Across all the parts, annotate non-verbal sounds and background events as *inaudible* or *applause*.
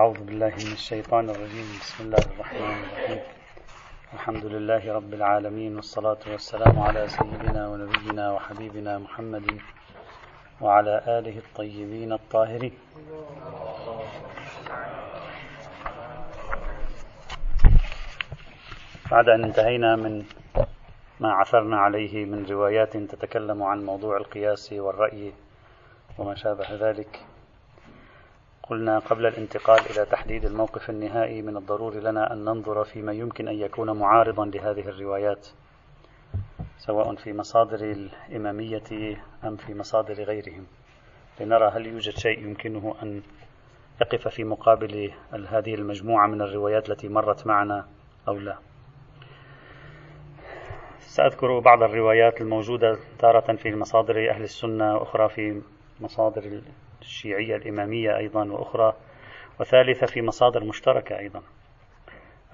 أعوذ بالله من الشيطان الرجيم. بسم الله الرحمن الرحيم. الحمد لله رب العالمين والصلاة والسلام على سيدنا ونبينا وحبيبنا محمد وعلى آله الطيبين الطاهرين. بعد أن انتهينا من ما عثرنا عليه من روايات تتكلم عن موضوع القياس والرأي وما شابه ذلك قلنا قبل الانتقال إلى تحديد الموقف النهائي من الضروري لنا أن ننظر فيما يمكن أن يكون معارضا لهذه الروايات سواء في مصادر الإمامية أم في مصادر غيرهم. لنرى هل يوجد شيء يمكنه أن يقف في مقابل هذه المجموعة من الروايات التي مرت معنا أو لا. سأذكر بعض الروايات الموجودة تارة في مصادر أهل السنة وأخرى في مصادر الشيعية الإمامية أيضا وأخرى وثالثة في مصادر مشتركة أيضا.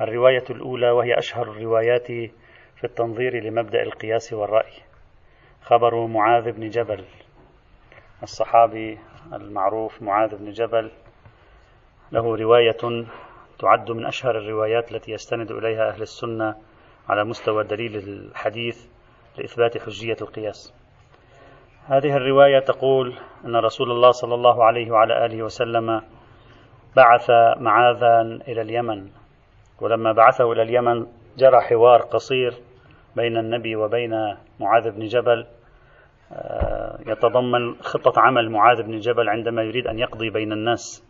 الرواية الأولى وهي أشهر الروايات في التنظير لمبدأ القياس والرأي. خبر معاذ بن جبل. الصحابي المعروف معاذ بن جبل له رواية تعد من أشهر الروايات التي يستند إليها أهل السنة على مستوى دليل الحديث لإثبات حجية القياس. هذه الرواية تقول أن رسول الله صلى الله عليه وعلى آله وسلم بعث معاذا إلى اليمن. ولما بعثه إلى اليمن جرى حوار قصير بين النبي وبين معاذ بن جبل آه، يتضمن خطة عمل معاذ بن جبل عندما يريد أن يقضي بين الناس.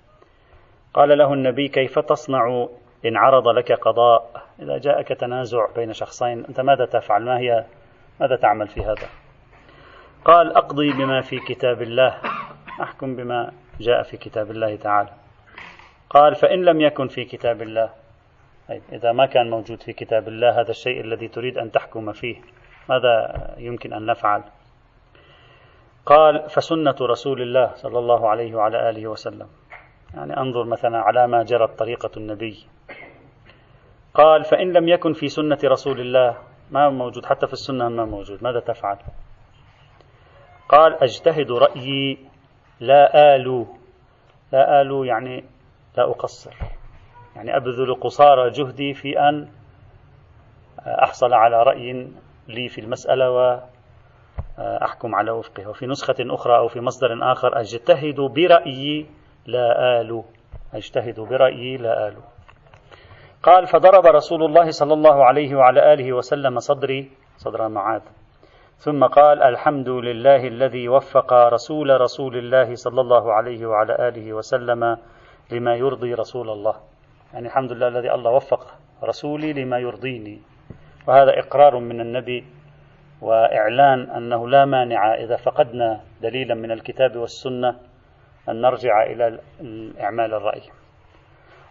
قال له النبي كيف تصنع إن عرض لك قضاء؟ إذا جاءك تنازع بين شخصين أنت ماذا تفعل؟ ما هي ماذا تعمل في هذا؟ قال أقضي بما في كتاب الله. أحكم بما جاء في كتاب الله تعالى. قال فإن لم يكن في كتاب الله. أي إذا ما كان موجود في كتاب الله هذا الشيء الذي تريد أن تحكم فيه. ماذا يمكن أن نفعل؟ قال فسنة رسول الله صلى الله عليه وعلى آله وسلم. يعني أنظر مثلا على ما جرت طريقة النبي. قال فإن لم يكن في سنة رسول الله. ما موجود؟ حتى في السنة ما موجود. ماذا تفعل؟ قال أجتهد رأيي لا آلو لا آلو يعني لا أقصر. يعني أبذل قصارى جهدي في أن أحصل على رأي لي في المسألة وأحكم على وفقه. وفي نسخة أخرى أو في مصدر آخر أجتهد برأيي لا آلو أجتهد برأيي لا آلو قال فضرب رسول الله صلى الله عليه وعلى آله وسلم صدري صدر معاذ. ثم قال الحمد لله الذي وفق رسول رسول الله صلى الله عليه وعلى آله وسلم لما يرضي رسول الله. يعني الحمد لله الذي الله وفق رسولي لما يرضيني. وهذا إقرار من النبي وإعلان أنه لا مانع إذا فقدنا دليلا من الكتاب والسنة أن نرجع إلى إعمال الرأي.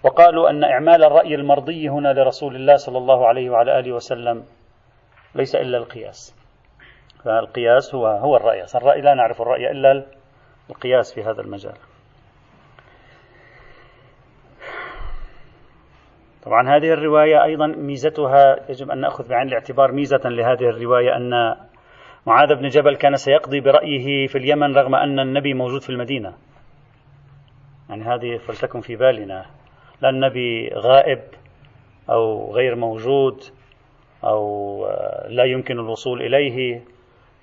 وقالوا أن إعمال الرأي المرضي هنا لرسول الله صلى الله عليه وعلى آله وسلم ليس إلا القياس. فالقياس هو هو الرأي الرأي لا نعرف الرأي إلا القياس في هذا المجال. طبعا هذه الرواية أيضا ميزتها يجب أن نأخذ بعين الاعتبار ميزة لهذه الرواية أن معاذ بن جبل كان سيقضي برأيه في اليمن رغم أن النبي موجود في المدينة. يعني هذه فلتكن في بالنا لا النبي غائب أو غير موجود أو لا يمكن الوصول إليه.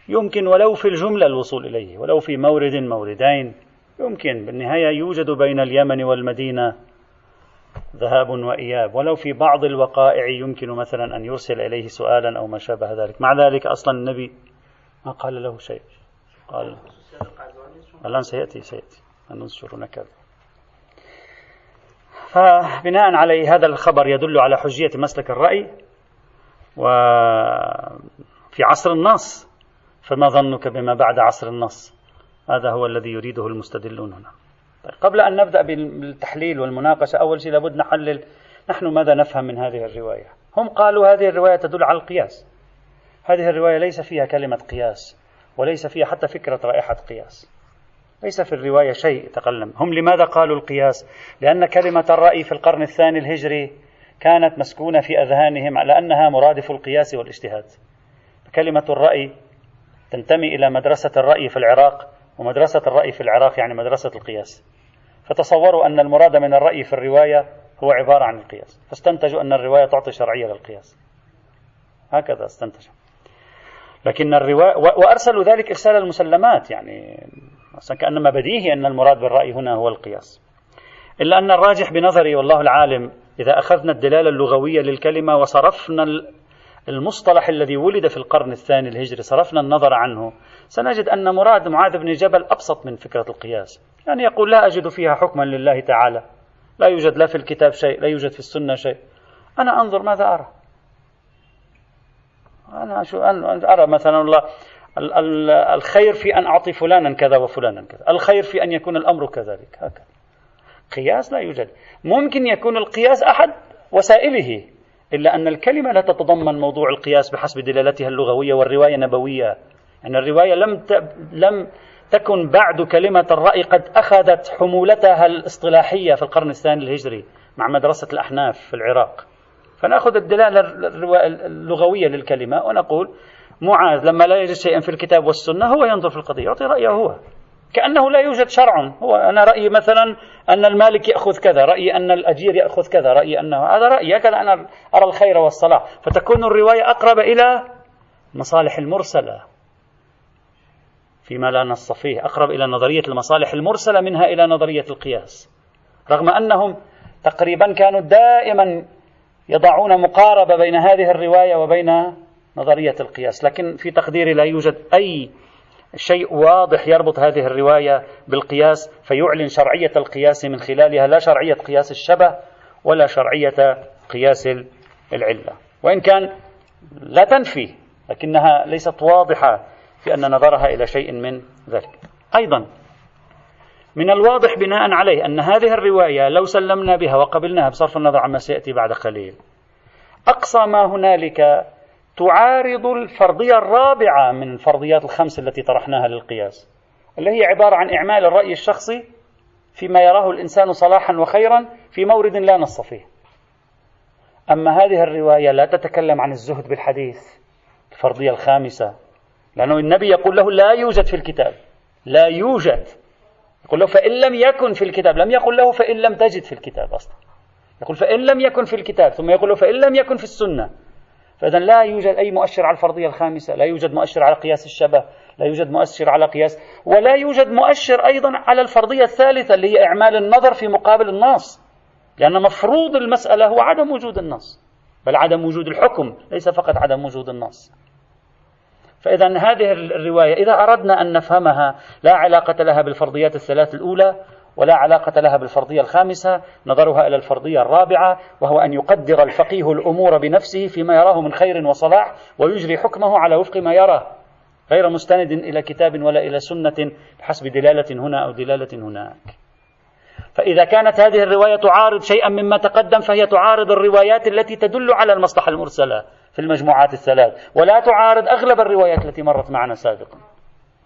يمكن ولو في الجملة الوصول إليه ولو في مورد موردين. يمكن بالنهاية يوجد بين اليمن والمدينة ذهاب وإياب. ولو في بعض الوقائع يمكن مثلا أن يرسل إليه سؤالا أو ما شابه ذلك. مع ذلك أصلا النبي ما قال له شيء. قال الآن سيأتي سيأتي. ننشر نكد فبناء عليه هذا الخبر يدل على حجية مسلك الرأي. وفي عصر النص فما ظنك بما بعد عصر النص؟ هذا هو الذي يريده المستدلون هنا. طيب قبل أن نبدأ بالتحليل والمناقشة أول شيء لابد نحلل نحن ماذا نفهم من هذه الرواية. هم قالوا هذه الرواية تدل على القياس. هذه الرواية ليس فيها كلمة قياس وليس فيها حتى فكرة رائحة قياس. ليس في الرواية شيء تقلم هم لماذا قالوا القياس؟ لأن كلمة الرأي في القرن الثاني الهجري كانت مسكونة في أذهانهم على أنها مرادف القياس والاجتهاد. كلمة الرأي تنتمي إلى مدرسة الرأي في العراق ومدرسة الرأي في العراق يعني مدرسة القياس. فتصوروا أن المراد من الرأي في الرواية هو عبارة عن القياس. فاستنتجوا أن الرواية تعطي شرعية للقياس. هكذا استنتجوا لكن الرواية وأرسلوا ذلك إرسال المسلمات يعني كأنما بديهي أن المراد بالرأي هنا هو القياس. إلا أن الراجح بنظري والله العالم إذا أخذنا الدلالة اللغوية للكلمة وصرفنا المصطلح الذي ولد في القرن الثاني الهجري صرفنا النظر عنه. سنجد أن مراد معاذ بن جبل أبسط من فكرة القياس. يعني يقول لا أجد فيها حكما لله تعالى. لا يوجد لا في الكتاب شيء لا يوجد في السنة شيء. أنا أنظر ماذا أرى؟ أنا شو أرى مثلا الله الخير في أن أعطي فلانا كذا وفلانا كذا. الخير في أن يكون الأمر كذلك. هكذا. قياس لا يوجد. ممكن يكون القياس أحد وسائله. إلا أن الكلمة لا تتضمن موضوع القياس بحسب دلالتها اللغوية والرواية نبوية يعني الرواية لم ت... لم تكن بعد كلمة الرأي قد أخذت حمولتها الاصطلاحية في القرن الثاني الهجري مع مدرسة الأحناف في العراق. فنأخذ الدلالة اللغوية للكلمة ونقول معاذ لما لا يجد شيئا في الكتاب والسنة هو ينظر في القضية يعطي رأيه هو. كأنه لا يوجد شرع. هو أنا رأيي مثلا أن المالك يأخذ كذا رأيي أن الأجير يأخذ كذا رأيي أنه هذا رأيي. هكذا أنا أرى الخير والصلاح. فتكون الرواية أقرب إلى مصالح المرسلة فيما لا نص فيه. أقرب إلى نظرية المصالح المرسلة منها إلى نظرية القياس. رغم أنهم تقريبا كانوا دائما يضعون مقاربة بين هذه الرواية وبين نظرية القياس. لكن في تقديري لا يوجد أي شيء واضح يربط هذه الرواية بالقياس فيعلن شرعية القياس من خلالها لا شرعية قياس الشبه ولا شرعية قياس العلة. وإن كان لا تنفي لكنها ليست واضحة في أن نظرها إلى شيء من ذلك. أيضا من الواضح بناء عليه أن هذه الرواية لو سلمنا بها وقبلناها بصرف النظر عما سيأتي بعد قليل أقصى ما هنالك تعارض الفرضية الرابعة من الفرضيات الخمس التي طرحناها للقياس اللي هي عبارة عن إعمال الرأي الشخصي فيما يراه الإنسان صلاحا وخيرا في مورد لا نص فيه. أما هذه الرواية لا تتكلم عن الزهد بالحديث الفرضية الخامسة لأنه النبي يقول له لا يوجد في الكتاب لا يوجد. يقول له فإن لم يكن في الكتاب لم يقل له فإن لم تجد في الكتاب أصلا. يقول فإن لم يكن في الكتاب ثم يقول له فإن لم يكن في السنة. فإذا لا يوجد أي مؤشر على الفرضية الخامسة لا يوجد مؤشر على قياس الشبه لا يوجد مؤشر على قياس ولا يوجد مؤشر أيضا على الفرضية الثالثة اللي هي إعمال النظر في مقابل النص. لأن مفروض المسألة هو عدم وجود النص بل عدم وجود الحكم ليس فقط عدم وجود النص. فإذا هذه الرواية إذا أردنا أن نفهمها لا علاقة لها بالفرضيات الثلاث الأولى ولا علاقة لها بالفرضية الخامسة نظرها إلى الفرضية الرابعة وهو أن يقدر الفقيه الأمور بنفسه فيما يراه من خير وصلاح ويجري حكمه على وفق ما يراه. غير مستند إلى كتاب ولا إلى سنة بحسب دلالة هنا أو دلالة هناك. فإذا كانت هذه الرواية تعارض شيئا مما تقدم فهي تعارض الروايات التي تدل على المصلحة المرسلة في المجموعات الثلاث ولا تعارض أغلب الروايات التي مرت معنا سابقا.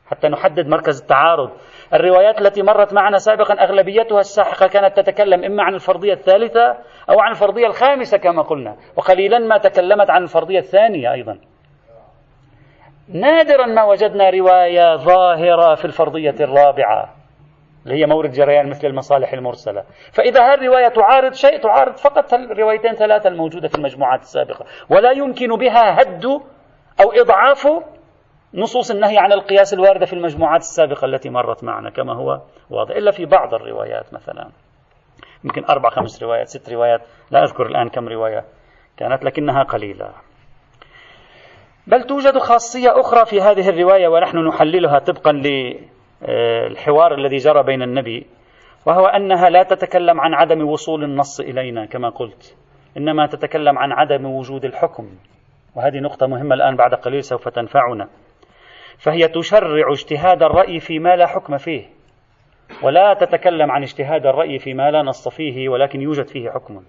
حتى نحدد مركز التعارض. الروايات التي مرت معنا سابقا أغلبيتها الساحقة كانت تتكلم إما عن الفرضية الثالثة أو عن الفرضية الخامسة كما قلنا وقليلا ما تكلمت عن الفرضية الثانية أيضا. نادرا ما وجدنا رواية ظاهرة في الفرضية الرابعة اللي هي مورد جريان مثل المصالح المرسلة. فإذا هذه الرواية تعارض شيء تعارض فقط الروايتين ثلاثة الموجودة في المجموعات السابقة ولا يمكن بها هد أو إضعاف نصوص النهي عن القياس الواردة في المجموعات السابقة التي مرت معنا كما هو واضح. إلا في بعض الروايات مثلا. يمكن أربع خمس روايات ست روايات. لا أذكر الآن كم رواية كانت لكنها قليلة. بل توجد خاصية أخرى في هذه الرواية ونحن نحللها طبقا للحوار الذي جرى بين النبي وهو أنها لا تتكلم عن عدم وصول النص إلينا كما قلت. إنما تتكلم عن عدم وجود الحكم. وهذه نقطة مهمة الآن بعد قليل سوف تنفعنا. فهي تشرع اجتهاد الرأي فيما لا حكم فيه. ولا تتكلم عن اجتهاد الرأي فيما لا نص فيه ولكن يوجد فيه حكم.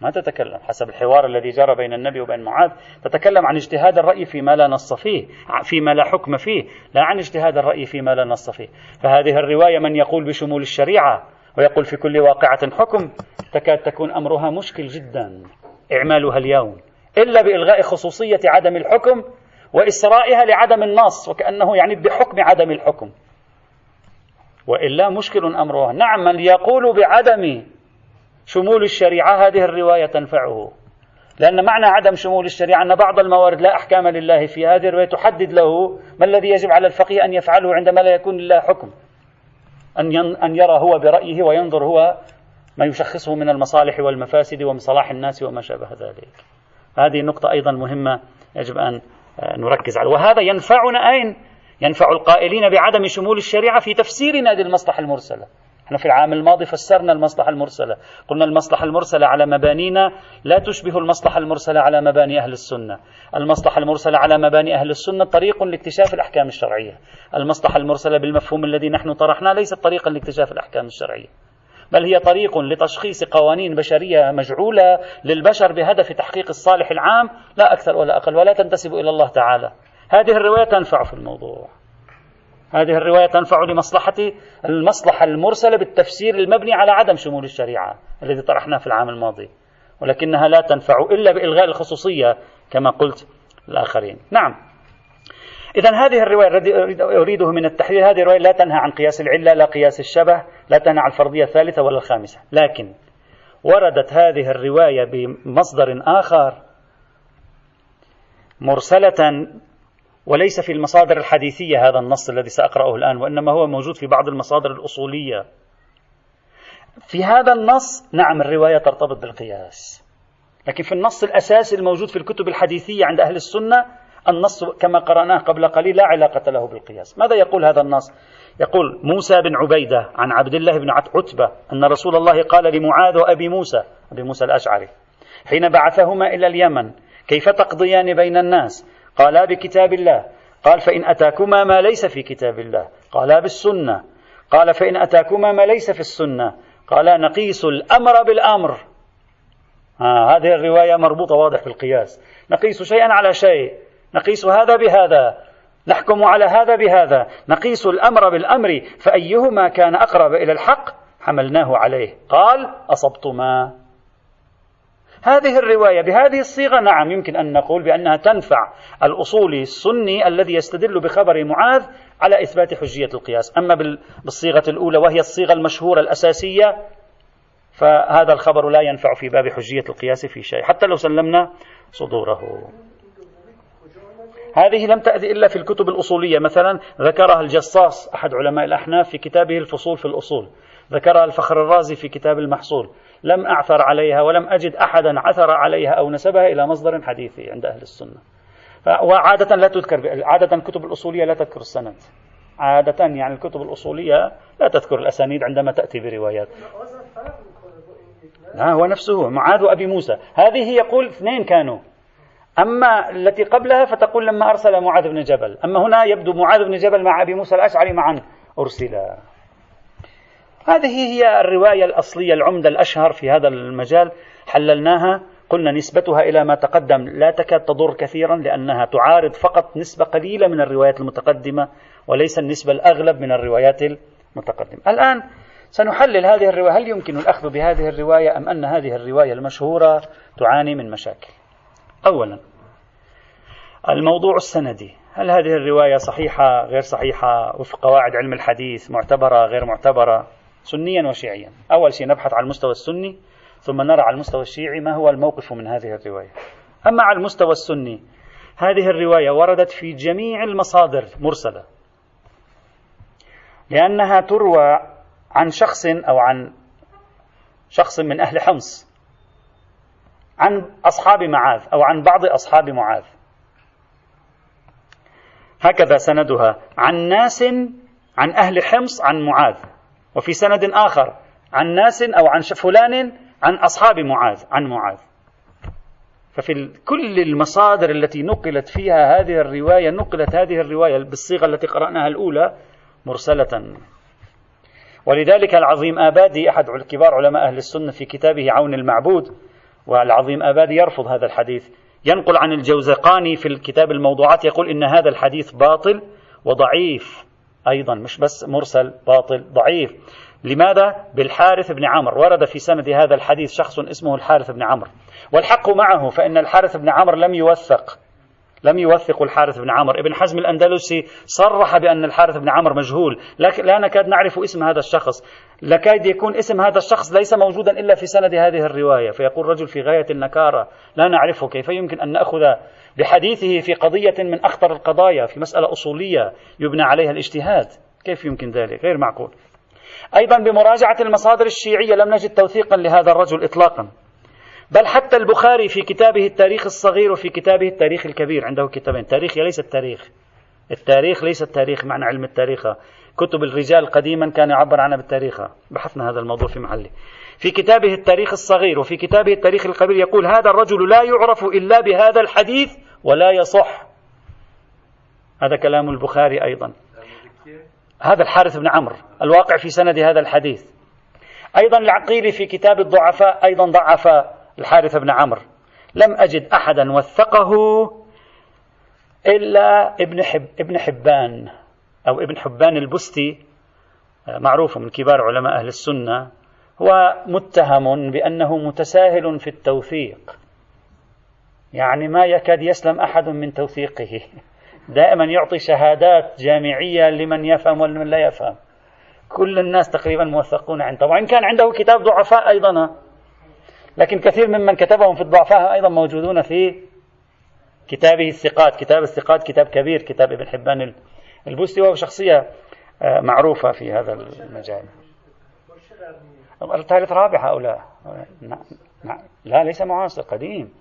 ما تتكلم. حسب الحوار الذي جرى بين النبي وبين معاذ تتكلم عن اجتهاد الرأي فيما لا نص فيه فيما لا حكم فيه لا عن اجتهاد الرأي فيما لا نص فيه. فهذه الرواية من يقول بشمول الشريعة ويقول في كل واقعة حكم تكاد تكون أمرها مشكل جدا إعمالها اليوم. إلا بإلغاء خصوصية عدم الحكم وإسرائها لعدم النص وكأنه يعني بحكم عدم الحكم. وإلا مشكل أمرها نعم من يقول بعدم شمول الشريعة هذه الرواية تنفعه. لأن معنى عدم شمول الشريعة أن بعض الموارد لا أحكام لله في هذه الرواية تحدد له ما الذي يجب على الفقيه أن يفعله عندما لا يكون لله حكم. أن أن يرى هو برأيه وينظر هو ما يشخصه من المصالح والمفاسد ومن صلاح الناس وما شابه ذلك. هذه النقطة أيضا مهمة يجب أن نركز عليها وهذا ينفعنا أين؟ ينفع القائلين بعدم شمول الشريعة في تفسيرنا للمصلحة المرسلة. إحنا في العام الماضي فسرنا المصلحة المرسلة. قلنا المصلحة المرسلة على مبانينا لا تشبه المصلحة المرسلة على مباني أهل السنة. المصلحة المرسلة على مباني أهل السنة طريق لاكتشاف الأحكام الشرعية. المصلحة المرسلة بالمفهوم الذي نحن طرحناه ليست طريقا لاكتشاف الأحكام الشرعية. بل هي طريق لتشخيص قوانين بشرية مجعولة للبشر بهدف تحقيق الصالح العام. لا أكثر ولا أقل ولا تنتسب إلى الله تعالى. هذه الرواية تنفع في الموضوع. هذه الرواية تنفع لمصلحة المصلحة المرسلة بالتفسير المبني على عدم شمول الشريعة الذي طرحناه في العام الماضي ولكنها لا تنفع إلا بإلغاء الخصوصية كما قلت الآخرين. نعم. إذا هذه الرواية الذي أريده من التحليل هذه الرواية لا تنهى عن قياس العلة لا قياس الشبه لا تنهى عن الفرضية الثالثة ولا الخامسة. لكن وردت هذه الرواية بمصدر آخر مرسلة وليس في المصادر الحديثية هذا النص الذي سأقرأه الآن وإنما هو موجود في بعض المصادر الأصولية. في هذا النص نعم الرواية ترتبط بالقياس. لكن في النص الأساسي الموجود في الكتب الحديثية عند أهل السنة النص كما قرأناه قبل قليل لا علاقة له بالقياس. ماذا يقول هذا النص؟ يقول موسى بن عبيدة عن عبد الله بن عتبة أن رسول الله قال لمعاذ وأبي موسى أبي موسى الأشعري حين بعثهما إلى اليمن كيف تقضيان بين الناس؟ قالا بكتاب الله. قال فإن أتاكما ما ليس في كتاب الله. قالا بالسنة. قال فإن أتاكما ما ليس في السنة. قالا نقيس الأمر بالأمر. آه هذه الرواية مربوطة واضح بالقياس. نقيس شيئا على شيء. نقيس هذا بهذا نحكم على هذا بهذا نقيس الأمر بالأمر فأيهما كان أقرب إلى الحق؟ حملناه عليه. قال أصبتما. هذه الرواية بهذه الصيغة نعم يمكن أن نقول بأنها تنفع الأصولي السني الذي يستدل بخبر معاذ على إثبات حجية القياس. أما بالصيغة الأولى وهي الصيغة المشهورة الأساسية فهذا الخبر لا ينفع في باب حجية القياس في شيء حتى لو سلمنا صدوره. هذه لم تأتي إلا في الكتب الأصولية. مثلا ذكرها الجصاص أحد علماء الأحناف في كتابه الفصول في الأصول. ذكرها الفخر الرازي في كتاب المحصول. لم أعثر عليها ولم أجد أحدا عثر عليها أو نسبها إلى مصدر حديثي عند أهل السنة. وعادة لا تذكر عادة الكتب الأصولية لا تذكر السند. عادة يعني الكتب الأصولية لا تذكر الأسانيد عندما تأتي بروايات. لا هو نفسه معاذ وأبي موسى. هذه يقول اثنين كانوا. أما التي قبلها فتقول لما أرسل معاذ بن جبل. أما هنا يبدو معاذ بن جبل مع أبي موسى الأشعري معا أرسلا. هذه هي الرواية الأصلية العمدة الأشهر في هذا المجال. حللناها قلنا نسبتها إلى ما تقدم لا تكاد تضر كثيرا لأنها تعارض فقط نسبة قليلة من الروايات المتقدمة وليس النسبة الأغلب من الروايات المتقدمة. الآن سنحلل هذه الرواية. هل يمكن الأخذ بهذه الرواية أم أن هذه الرواية المشهورة تعاني من مشاكل؟ أولا. الموضوع السندي. هل هذه الرواية صحيحة غير صحيحة؟ وفق قواعد علم الحديث معتبرة غير معتبرة؟ سنيا وشيعيا. أول شيء نبحث على المستوى السني ثم نرى على المستوى الشيعي ما هو الموقف من هذه الرواية. أما على المستوى السني هذه الرواية وردت في جميع المصادر مرسلة. لأنها تروى عن شخص أو عن شخص من أهل حمص. عن أصحاب معاذ أو عن بعض أصحاب معاذ. هكذا سندها عن ناس عن أهل حمص عن معاذ. وفي سند آخر عن ناس أو عن فلان عن أصحاب معاذ عن معاذ. ففي كل المصادر التي نقلت فيها هذه الرواية نقلت هذه الرواية بالصيغة التي قرأناها الأولى مرسلة. ولذلك العظيم آبادي أحد كبار علماء أهل السنة في كتابه عون المعبود والعظيم آبادي يرفض هذا الحديث. ينقل عن الجوزقاني في الكتاب الموضوعات يقول إن هذا الحديث باطل وضعيف. أيضا مش بس مرسل باطل ضعيف. لماذا؟ بالحارث بن عمرو. ورد في سند هذا الحديث شخص اسمه الحارث بن عمرو. والحق معه فإن الحارث بن عمرو لم يوثق. لم يوثقوا الحارث بن عمر. ابن حزم الأندلسي صرح بأن الحارث بن عمر مجهول. لكن لا نكاد نعرف اسم هذا الشخص. لكاد يكون اسم هذا الشخص ليس موجودا إلا في سند هذه الرواية. فيقول رجل في غاية النكارة لا نعرفه كيف يمكن أن نأخذ بحديثه في قضية من أخطر القضايا في مسألة أصولية يبنى عليها الاجتهاد؟ كيف يمكن ذلك؟ غير معقول. أيضا بمراجعة المصادر الشيعية لم نجد توثيقا لهذا الرجل إطلاقا. بل حتى البخاري في كتابه التاريخ الصغير وفي كتابه التاريخ الكبير. عنده كتابين. تاريخ ليس التاريخ. التاريخ ليس التاريخ معنى علم التاريخ. كتب الرجال قديما كان يعبر عنها بالتاريخ بحثنا هذا الموضوع في محله في كتابه التاريخ الصغير وفي كتابه التاريخ الكبير يقول هذا الرجل لا يعرف إلا بهذا الحديث ولا يصح. هذا كلام البخاري أيضا. هذا الحارث بن عمرو الواقع في سند هذا الحديث. أيضا العقيلي في كتاب الضعفاء أيضا ضعف الحارث بن عمرو. لم أجد أحدا وثقه إلا ابن, حب ابن حبان أو ابن حبان البستي معروف من كبار علماء أهل السنة هو متهم بأنه متساهل في التوثيق. يعني ما يكاد يسلم أحد من توثيقه. دائما يعطي شهادات جامعية لمن يفهم ولمن لا يفهم. كل الناس تقريبا موثقون عنده. وإن كان عنده كتاب ضعفاء أيضا. لكن كثير ممن كتبهم في الضعفاء أيضا موجودون في كتابه الثقات كتاب الثقات كتاب كبير كتاب ابن حبان البوستي وهو شخصية آه، معروفة في هذا المجال. الثالث رابع هؤلاء. لا ليس معاصر قديم.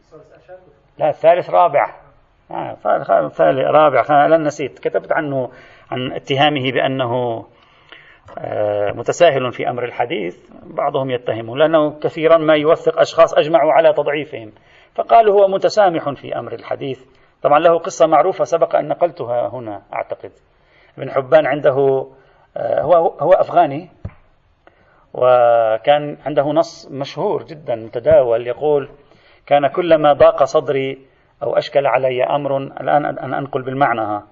لا الثالث رابع. آه ثالث رابع. لن نسيت. كتبت عنه عن اتهامه بأنه آه متساهل في أمر الحديث بعضهم يتهمه لأنه كثيرا ما يوثق أشخاص أجمعوا على تضعيفهم. فقالوا هو متسامح في أمر الحديث. طبعا له قصة معروفة سبق أن نقلتها هنا أعتقد. ابن حبان عنده آه هو هو أفغاني وكان عنده نص مشهور جدا متداول يقول كان كلما ضاق صدري أو أشكل علي أمر الآن أنا أنقل بالمعنى.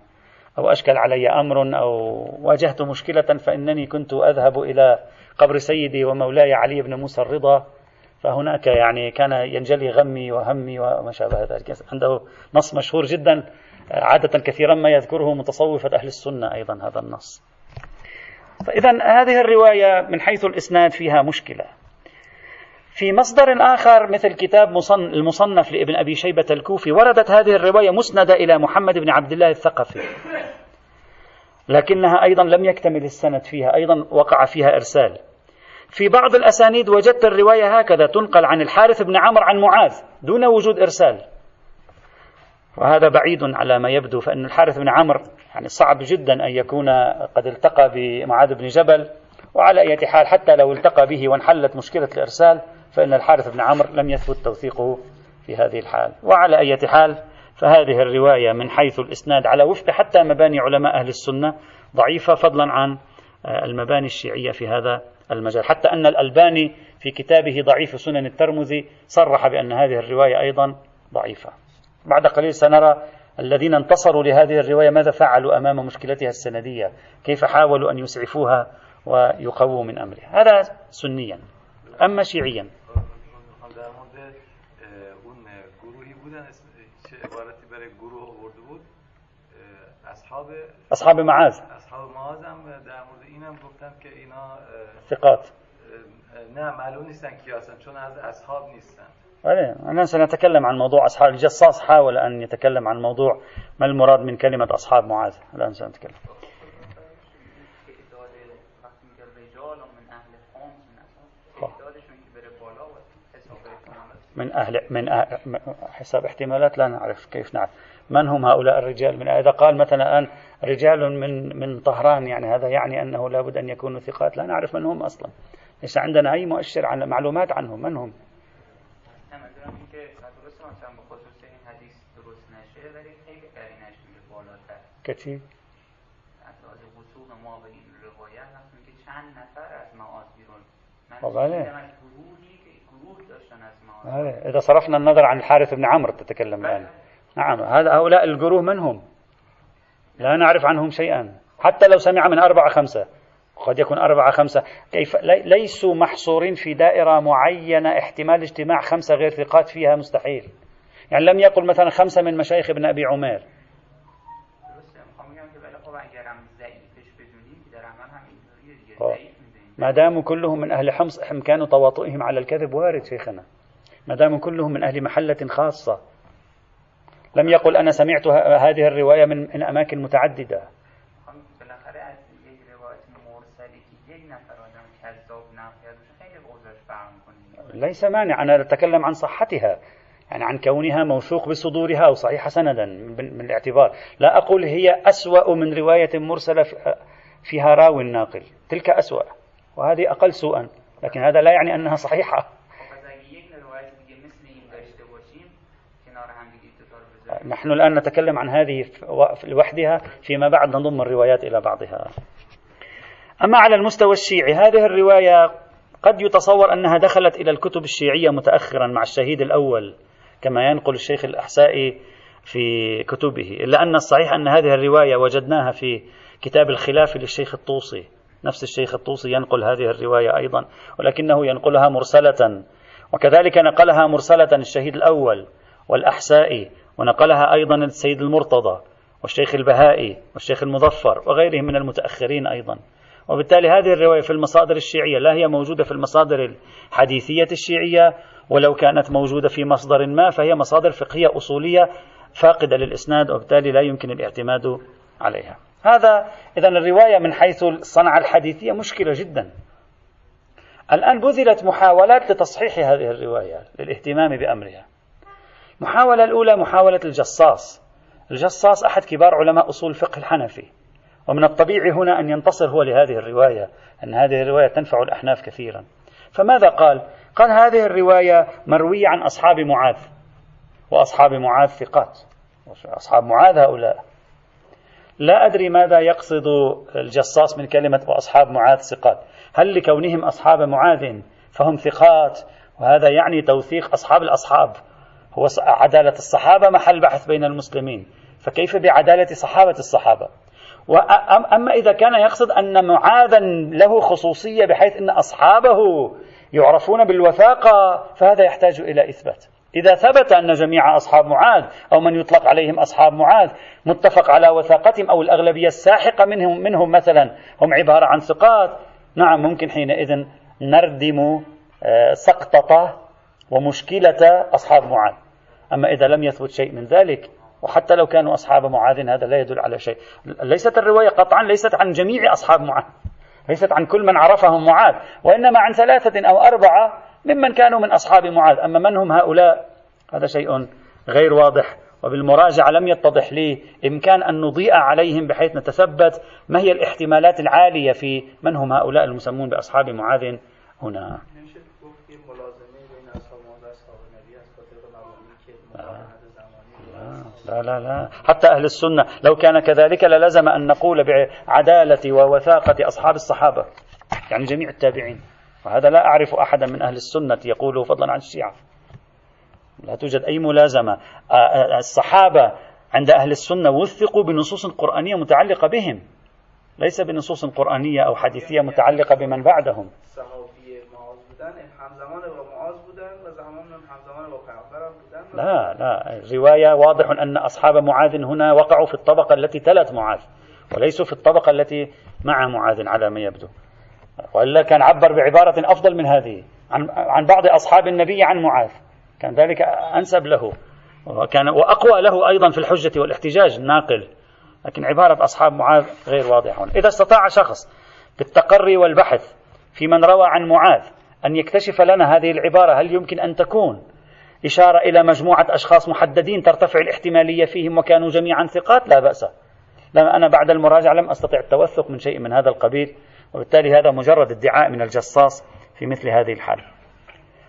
أو أشكل علي أمر أو واجهت مشكلة فإنني كنت أذهب إلى قبر سيدي ومولاي علي بن موسى الرضا. فهناك يعني كان ينجلي غمي وهمي وما شابه ذلك. عنده نص مشهور جدا عادة كثيرا ما يذكره متصوفة أهل السنة أيضا هذا النص. فإذا هذه الرواية من حيث الإسناد فيها مشكلة. في مصدر آخر مثل كتاب المصنف لابن أبي شيبة الكوفي وردت هذه الرواية مسندة إلى محمد بن عبد الله الثقفي. لكنها أيضا لم يكتمل السند فيها أيضا وقع فيها إرسال. في بعض الأسانيد وجدت الرواية هكذا تنقل عن الحارث بن عمرو عن معاذ دون وجود إرسال. وهذا بعيد على ما يبدو فإن الحارث بن عمرو يعني صعب جدا أن يكون قد التقى بمعاذ بن جبل وعلى أي حال حتى لو التقى به وانحلت مشكلة الإرسال فإن الحارث بن عمرو لم يثبت توثيقه في هذه الحال. وعلى أي حال فهذه الرواية من حيث الإسناد على وفق حتى مباني علماء أهل السنة ضعيفة فضلا عن آه، المباني الشيعية في هذا المجال. حتى أن الألباني في كتابه ضعيف سنن الترمذي صرح بأن هذه الرواية أيضا ضعيفة. بعد قليل سنرى الذين انتصروا لهذه الرواية ماذا فعلوا أمام مشكلتها السندية؟ كيف حاولوا أن يسعفوها ويقووا من أمرها؟ هذا سنيا. أما شيعيا. أصحاب معاذ. اصحاب معاذ هم در مورد که اینا ثقات. نه معلوم نیستن کی هستن چون از اصحاب نیستن بله أنا سنتكلم عن موضوع أصحاب الجصاص حاول أن يتكلم عن موضوع ما المراد من كلمة أصحاب معاذ. الآن سنتكلم. من أهل من أهل حساب احتمالات لا نعرف كيف نعرف. من هم هؤلاء الرجال؟ من إذا قال مثلا الآن رجال من من طهران يعني هذا يعني أنه لابد أن يكونوا ثقات. لا نعرف من هم أصلا. ليس عندنا أي مؤشر عن معلومات عنهم. من هم؟ كثير. بله إذا صرفنا النظر عن الحارث بن عمرو تتكلم الآن. نعم هذا هؤلاء الجروه من هم؟ لا نعرف عنهم شيئا. حتى لو سمع من أربعة خمسة. قد يكون أربعة خمسة. كيف؟ ليسوا محصورين في دائرة معينة. احتمال اجتماع خمسة غير ثقات فيها مستحيل. يعني لم يقل مثلا خمسة من مشايخ ابن أبي عمر ما داموا كلهم من أهل حمص إمكان تواطؤهم على الكذب وارد شيخنا. ما داموا كلهم من أهل محلة خاصة. لم يقل أنا سمعت هذه الرواية من, من أماكن متعددة. ليس مانع. أنا أتكلم عن صحتها يعني عن كونها موثوق بصدورها أو صحيحة سندا من الاعتبار لا أقول هي أسوأ من رواية مرسلة فيها راوي الناقل تلك أسوأ وهذه أقل سوءا لكن هذا لا يعني أنها صحيحة. نحن الآن نتكلم عن هذه لوحدها فيما بعد نضم الروايات إلى بعضها. أما على المستوى الشيعي هذه الرواية قد يتصور أنها دخلت إلى الكتب الشيعية متأخرا مع الشهيد الأول كما ينقل الشيخ الأحسائي في كتبه. إلا أن الصحيح أن هذه الرواية وجدناها في كتاب الخلاف للشيخ الطوسي. نفس الشيخ الطوسي ينقل هذه الرواية أيضا ولكنه ينقلها مرسلة وكذلك نقلها مرسلة الشهيد الأول والأحسائي ونقلها أيضا السيد المرتضى والشيخ البهائي والشيخ المظفر وغيرهم من المتأخرين أيضا. وبالتالي هذه الرواية في المصادر الشيعية لا هي موجودة في المصادر الحديثية الشيعية ولو كانت موجودة في مصدر ما فهي مصادر فقهية أصولية فاقدة للإسناد وبالتالي لا يمكن الاعتماد عليها. هذا إذا الرواية من حيث الصنعة الحديثية مشكلة جدا. الآن بذلت محاولات لتصحيح هذه الرواية للاهتمام بأمرها. المحاولة الأولى محاولة الجصاص. الجصاص أحد كبار علماء أصول الفقه الحنفي. ومن الطبيعي هنا أن ينتصر هو لهذه الرواية أن هذه الرواية تنفع الأحناف كثيرا. فماذا قال؟ قال هذه الرواية مروية عن أصحاب معاذ وأصحاب معاذ ثقات. أصحاب معاذ هؤلاء. لا أدري ماذا يقصد الجصاص من كلمة وأصحاب معاذ ثقات. هل لكونهم أصحاب معاذ فهم ثقات؟ وهذا يعني توثيق أصحاب الأصحاب. هو عدالة الصحابة محل بحث بين المسلمين. فكيف بعدالة صحابة الصحابة؟ أما إذا كان يقصد أن معاذا له خصوصية بحيث أن أصحابه يعرفون بالوثاقة فهذا يحتاج إلى إثبات. إذا ثبت أن جميع أصحاب معاذ أو من يطلق عليهم أصحاب معاذ متفق على وثاقتهم أو الأغلبية الساحقة منهم منهم مثلا هم عبارة عن ثقات نعم ممكن حينئذ نردم آه، سقطة ومشكلة أصحاب معاذ. أما إذا لم يثبت شيء من ذلك وحتى لو كانوا أصحاب معاذ هذا لا يدل على شيء. ليست الرواية قطعا ليست عن جميع أصحاب معاذ. ليست عن كل من عرفهم معاذ. وإنما عن ثلاثة أو أربعة ممن كانوا من أصحاب معاذ. أما من هم هؤلاء؟ هذا شيء غير واضح. وبالمراجعة لم يتضح لي إمكان أن نضيء عليهم بحيث نتثبت ما هي الاحتمالات العالية في من هم هؤلاء المسمون بأصحاب معاذ هنا. لا لا. لا حتى أهل السنة لو كان كذلك للزم أن نقول بعدالة ووثاقة أصحاب الصحابة يعني جميع التابعين. وهذا لا أعرف أحدا من أهل السنة يقوله فضلا عن الشيعة. لا توجد أي ملازمة. الصحابة عند أهل السنة وثقوا بنصوص قرآنية متعلقة بهم. ليس بنصوص قرآنية أو حديثية متعلقة بمن بعدهم. لا لا. رواية واضح أن أصحاب معاذ هنا وقعوا في الطبقة التي تلت معاذ وليسوا في الطبقة التي مع معاذ على ما يبدو. وإلا كان عبر بعبارة أفضل من هذه عن, عن بعض أصحاب النبي عن معاذ. كان ذلك أنسب له وكان وأقوى له أيضا في الحجة والاحتجاج الناقل لكن عبارة أصحاب معاذ غير واضحة إذا استطاع شخص بالتقري والبحث في من روى عن معاذ أن يكتشف لنا هذه العبارة هل يمكن أن تكون إشارة إلى مجموعة أشخاص محددين ترتفع الاحتمالية فيهم وكانوا جميعا ثقات؟ لا بأس. لما أنا بعد المراجعة لم أستطع التوثق من شيء من هذا القبيل وبالتالي هذا مجرد ادعاء من الجصاص في مثل هذه الحالة.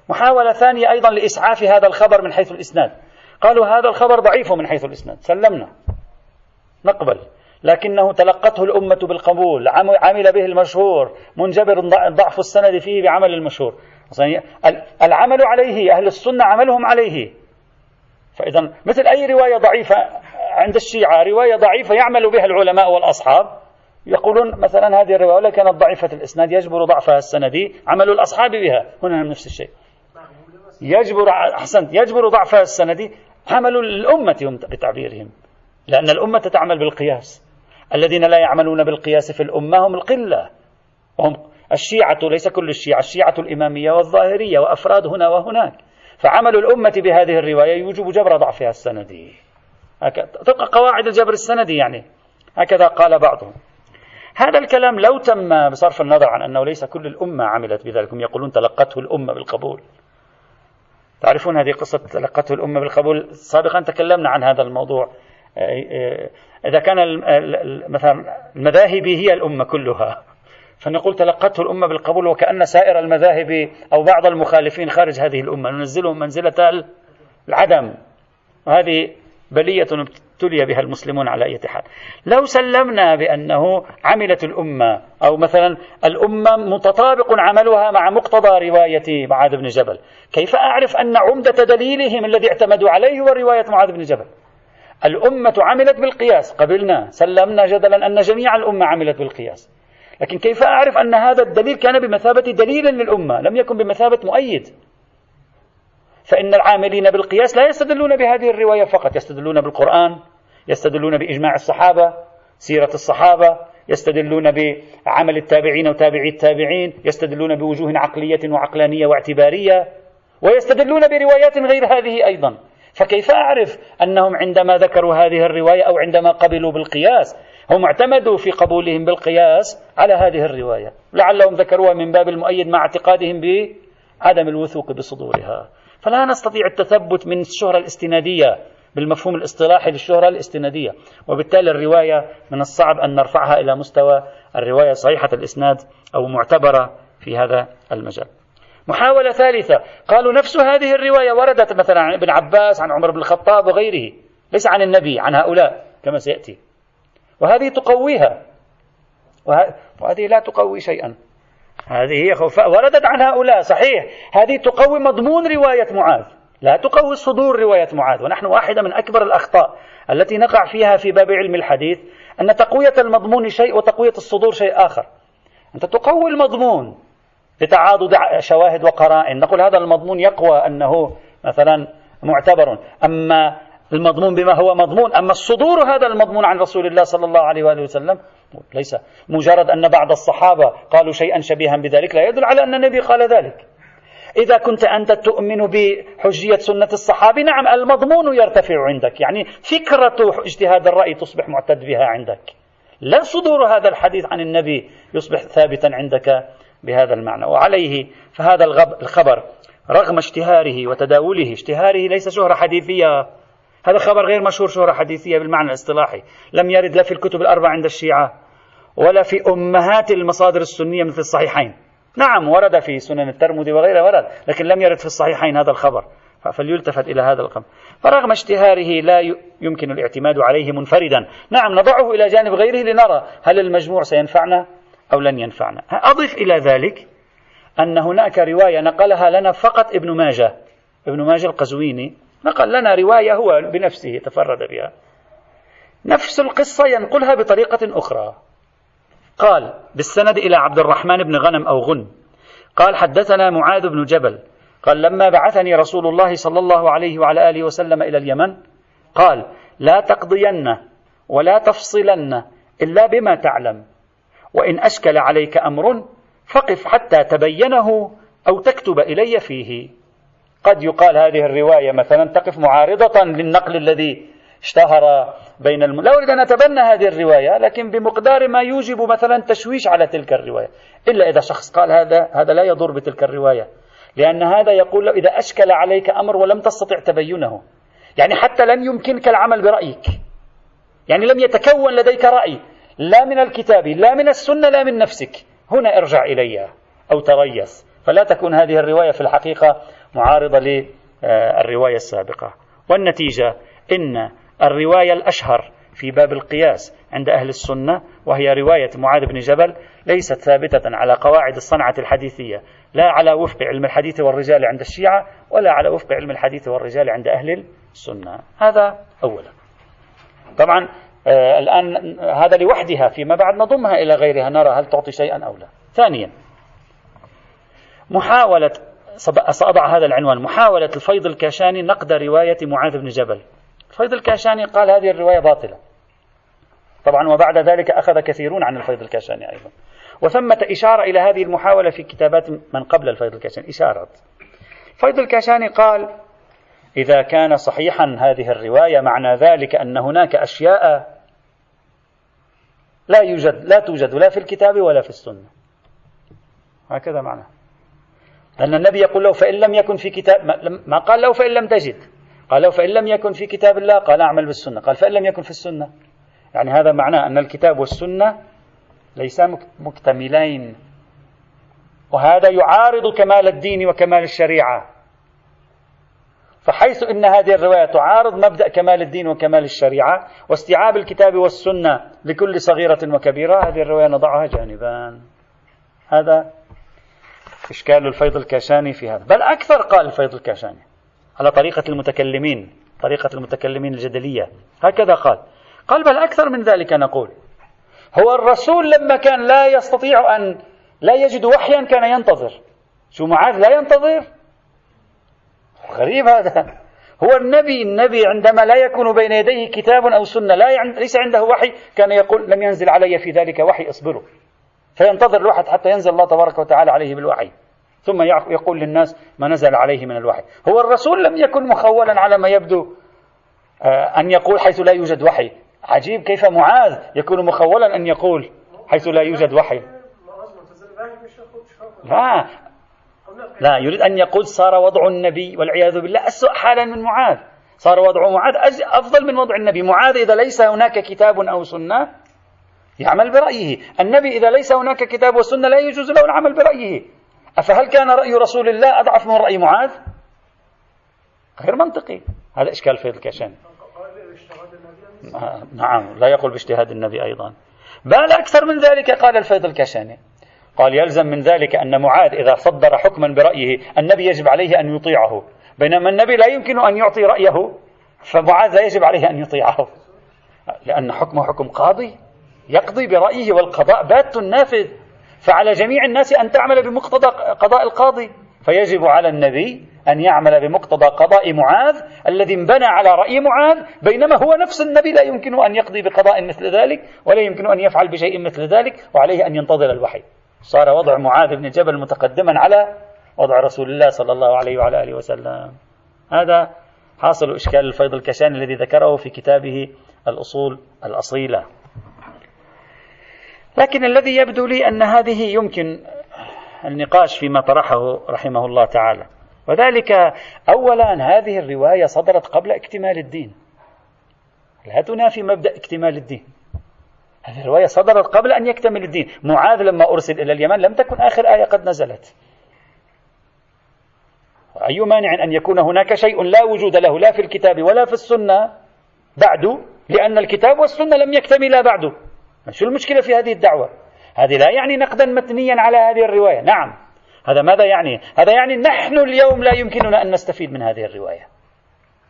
محاولة ثانية أيضا لإسعاف هذا الخبر من حيث الإسناد. قالوا هذا الخبر ضعيف من حيث الإسناد. سلمنا. نقبل. لكنه تلقته الأمة بالقبول. عمل به المشهور منجبر ضعف السند فيه بعمل المشهور. العمل عليه أهل السنة عملهم عليه. فإذا مثل أي رواية ضعيفة عند الشيعة رواية ضعيفة يعمل بها العلماء والأصحاب يقولون مثلا هذه الرواية ولا كانت ضعيفة الإسناد يجبر ضعفها السندي عمل الأصحاب بها. هنا نفس الشيء. يجبر أحسنت يجبر ضعفها السندي عمل الأمة هم بتعبيرهم. لأن الأمة تعمل بالقياس. الذين لا يعملون بالقياس في الأمة هم القلة. هم الشيعة ليس كل الشيعة الشيعة الإمامية والظاهرية وأفراد هنا وهناك. فعمل الأمة بهذه الرواية يوجب جبر ضعفها السندي. هكذا طبق قواعد الجبر السندي يعني. هكذا قال بعضهم. هذا الكلام لو تم بصرف النظر عن أنه ليس كل الأمة عملت بذلك هم يقولون تلقته الأمة بالقبول. تعرفون هذه قصة تلقته الأمة بالقبول؟ سابقا تكلمنا عن هذا الموضوع. إذا كان مثلا المذاهب هي الأمة كلها. فنقول تلقته الأمة بالقبول وكأن سائر المذاهب أو بعض المخالفين خارج هذه الأمة. ننزلهم منزلة العدم. وهذه بلية ابتلي بها المسلمون على أي حال. لو سلمنا بأنه عملت الأمة أو مثلا الأمة متطابق عملها مع مقتضى رواية معاذ بن جبل كيف أعرف أن عمدة دليلهم الذي اعتمدوا عليه هو رواية معاذ بن جبل؟ الأمة عملت بالقياس. قبلنا سلمنا جدلا أن جميع الأمة عملت بالقياس. لكن كيف أعرف أن هذا الدليل كان بمثابة دليل للأمة؟ لم يكن بمثابة مؤيد. فإن العاملين بالقياس لا يستدلون بهذه الرواية فقط. يستدلون بالقرآن يستدلون بإجماع الصحابة سيرة الصحابة يستدلون بعمل التابعين وتابعي التابعين يستدلون بوجوه عقلية وعقلانية واعتبارية ويستدلون بروايات غير هذه أيضا. فكيف أعرف أنهم عندما ذكروا هذه الرواية أو عندما قبلوا بالقياس هم اعتمدوا في قبولهم بالقياس على هذه الرواية. لعلهم ذكروها من باب المؤيد مع اعتقادهم بعدم الوثوق بصدورها. فلا نستطيع التثبت من الشهرة الاستنادية بالمفهوم الاصطلاحي للشهرة الاستنادية. وبالتالي الرواية من الصعب أن نرفعها إلى مستوى الرواية صحيحة الإسناد أو معتبرة في هذا المجال. محاولة ثالثة. قالوا نفس هذه الرواية وردت مثلا عن ابن عباس عن عمر بن الخطاب وغيره. ليس عن النبي عن هؤلاء كما سيأتي. وهذه تقويها. وهذه لا تقوي شيئا. هذه هي وردت عن هؤلاء صحيح. هذه تقوي مضمون رواية معاذ. لا تقوي صدور رواية معاذ. ونحن واحدة من أكبر الأخطاء التي نقع فيها في باب علم الحديث أن تقوية المضمون شيء وتقوية الصدور شيء آخر. أنت تقوي المضمون بتعاضد شواهد وقرائن. نقول هذا المضمون يقوى أنه مثلا معتبر. أما المضمون بما هو مضمون. أما الصدور هذا المضمون عن رسول الله صلى الله عليه وآله وسلم ليس مجرد أن بعض الصحابة قالوا شيئا شبيها بذلك لا يدل على أن النبي قال ذلك. إذا كنت أنت تؤمن بحجية سنة الصحابي نعم المضمون يرتفع عندك. يعني فكرة اجتهاد الرأي تصبح معتد بها عندك. لا صدور هذا الحديث عن النبي يصبح ثابتا عندك بهذا المعنى. وعليه فهذا الخبر رغم اشتهاره وتداوله اشتهاره ليس شهرة حديثية. هذا خبر غير مشهور شهرة حديثية بالمعنى الاصطلاحي. لم يرد لا في الكتب الأربع عند الشيعة ولا في أمهات المصادر السنية مثل الصحيحين. نعم ورد في سنن الترمذي وغيره ورد لكن لم يرد في الصحيحين هذا الخبر. فليلتفت إلى هذا الخبر فرغم اشتهاره لا يمكن الاعتماد عليه منفردا. نعم نضعه إلى جانب غيره لنرى هل المجموع سينفعنا أو لن ينفعنا. أضف إلى ذلك أن هناك رواية نقلها لنا فقط ابن ماجه ابن ماجه القزويني نقل لنا رواية هو بنفسه تفرد بها. نفس القصة ينقلها بطريقة أخرى. قال بالسند إلى عبد الرحمن بن غنم أو غن. قال حدثنا معاذ بن جبل. قال لما بعثني رسول الله صلى الله عليه وعلى آله وسلم إلى اليمن قال لا تقضين ولا تفصلن إلا بما تعلم. وإن أشكل عليك أمر فقف حتى تبينه أو تكتب إلي فيه. قد يقال هذه الرواية مثلا تقف معارضة للنقل الذي اشتهر بين الم... لا أريد أن أتبنى هذه الرواية لكن بمقدار ما يوجب مثلا تشويش على تلك الرواية. إلا إذا شخص قال هذا هذا لا يضر بتلك الرواية. لأن هذا يقول له إذا أشكل عليك أمر ولم تستطع تبينه. يعني حتى لن يمكنك العمل برأيك. يعني لم يتكون لديك رأي. لا من الكتاب لا من السنة لا من نفسك. هنا ارجع إلي أو تريث. فلا تكون هذه الرواية في الحقيقة معارضة للرواية السابقة. والنتيجة إن الرواية الأشهر في باب القياس عند أهل السنة وهي رواية معاذ بن جبل ليست ثابتة على قواعد الصنعة الحديثية لا على وفق علم الحديث والرجال عند الشيعة ولا على وفق علم الحديث والرجال عند أهل السنة. هذا أولا. طبعا آه الآن هذا لوحدها فيما بعد نضمها إلى غيرها نرى هل تعطي شيئا أو لا. ثانيا محاولة سأضع هذا العنوان. محاولة الفيض الكاشاني نقد رواية معاذ بن جبل. الفيض الكاشاني قال هذه الرواية باطلة. طبعا وبعد ذلك أخذ كثيرون عن الفيض الكاشاني أيضا. وثمة إشارة إلى هذه المحاولة في كتابات من قبل الفيض الكاشاني. إشارة الفيض الكاشاني قال إذا كان صحيحا هذه الرواية معنى ذلك أن هناك أشياء لا يوجد لا توجد لا في الكتاب ولا في السنة. هكذا معنى. أن النبي يقول له فإن لم يكن في كتاب ما قال له فإن لم تجد. قال له فإن لم يكن في كتاب الله قال أعمل بالسنة. قال فإن لم يكن في السنة. يعني هذا معناه أن الكتاب والسنة ليسا مكتملين. وهذا يعارض كمال الدين وكمال الشريعة. فحيث إن هذه الرواية تعارض مبدأ كمال الدين وكمال الشريعة واستيعاب الكتاب والسنة لكل صغيرة وكبيرة هذه الرواية نضعها جانبا. هذا إشكال الفيض الكاشاني في هذا. بل أكثر قال الفيض الكاشاني. على طريقة المتكلمين طريقة المتكلمين الجدلية. هكذا قال. قال بل أكثر من ذلك نقول. هو الرسول لما كان لا يستطيع أن لا يجد وحيا كان ينتظر. شو معاذ لا ينتظر؟ غريب هذا. هو النبي النبي عندما لا يكون بين يديه كتاب أو سنة لا ليس عنده وحي كان يقول لم ينزل علي في ذلك وحي اصبروا. فينتظر الواحد حتى ينزل الله تبارك وتعالى عليه بالوحي. ثم يقول للناس ما نزل عليه من الوحي. هو الرسول لم يكن مخولا على ما يبدو آه، أن يقول حيث لا يوجد وحي. عجيب كيف معاذ يكون مخولا أن يقول حيث لا يوجد وحي؟ لا. لا يريد أن يقول صار وضع النبي والعياذ بالله. أسوأ حالا من معاذ. صار وضع معاذ أفضل من وضع النبي. معاذ إذا ليس هناك كتاب أو سنة يعمل برأيه. النبي إذا ليس هناك كتاب وسنة لا يجوز له العمل برأيه. أفهل كان رأي رسول الله أضعف من رأي معاذ؟ غير منطقي. هذا إشكال في الكشان نعم لا يقول باجتهاد النبي أيضا. بل أكثر من ذلك قال الفيض الكشاني قال يلزم من ذلك أن معاذ إذا صدر حكما برأيه النبي يجب عليه أن يطيعه. بينما النبي لا يمكن أن يعطي رأيه فمعاذ لا يجب عليه أن يطيعه. لأن حكمه حكم قاضي يقضي برأيه والقضاء بات نافذ. فعلى جميع الناس أن تعمل بمقتضى قضاء القاضي. فيجب على النبي أن يعمل بمقتضى قضاء معاذ الذي انبنى على رأي معاذ بينما هو نفس النبي لا يمكن أن يقضي بقضاء مثل ذلك ولا يمكن أن يفعل بشيء مثل ذلك وعليه أن ينتظر الوحي. صار وضع معاذ بن جبل متقدما على وضع رسول الله صلى الله عليه وعلى آله وسلم. هذا حاصل إشكال الفيض الكشاني الذي ذكره في كتابه الأصول الأصيلة. لكن الذي يبدو لي أن هذه يمكن النقاش فيما طرحه رحمه الله تعالى. وذلك أولا هذه الرواية صدرت قبل اكتمال الدين. لا تنافي مبدأ اكتمال الدين. هذه الرواية صدرت قبل أن يكتمل الدين. معاذ لما أرسل إلى اليمن لم تكن آخر آية قد نزلت. أي مانع أن يكون هناك شيء لا وجود له لا في الكتاب ولا في السنة بعد لأن الكتاب والسنة لم يكتملا بعد. شو المشكلة في هذه الدعوة؟ هذه لا يعني نقدا متنيا على هذه الرواية. نعم. هذا ماذا يعني؟ هذا يعني نحن اليوم لا يمكننا أن نستفيد من هذه الرواية.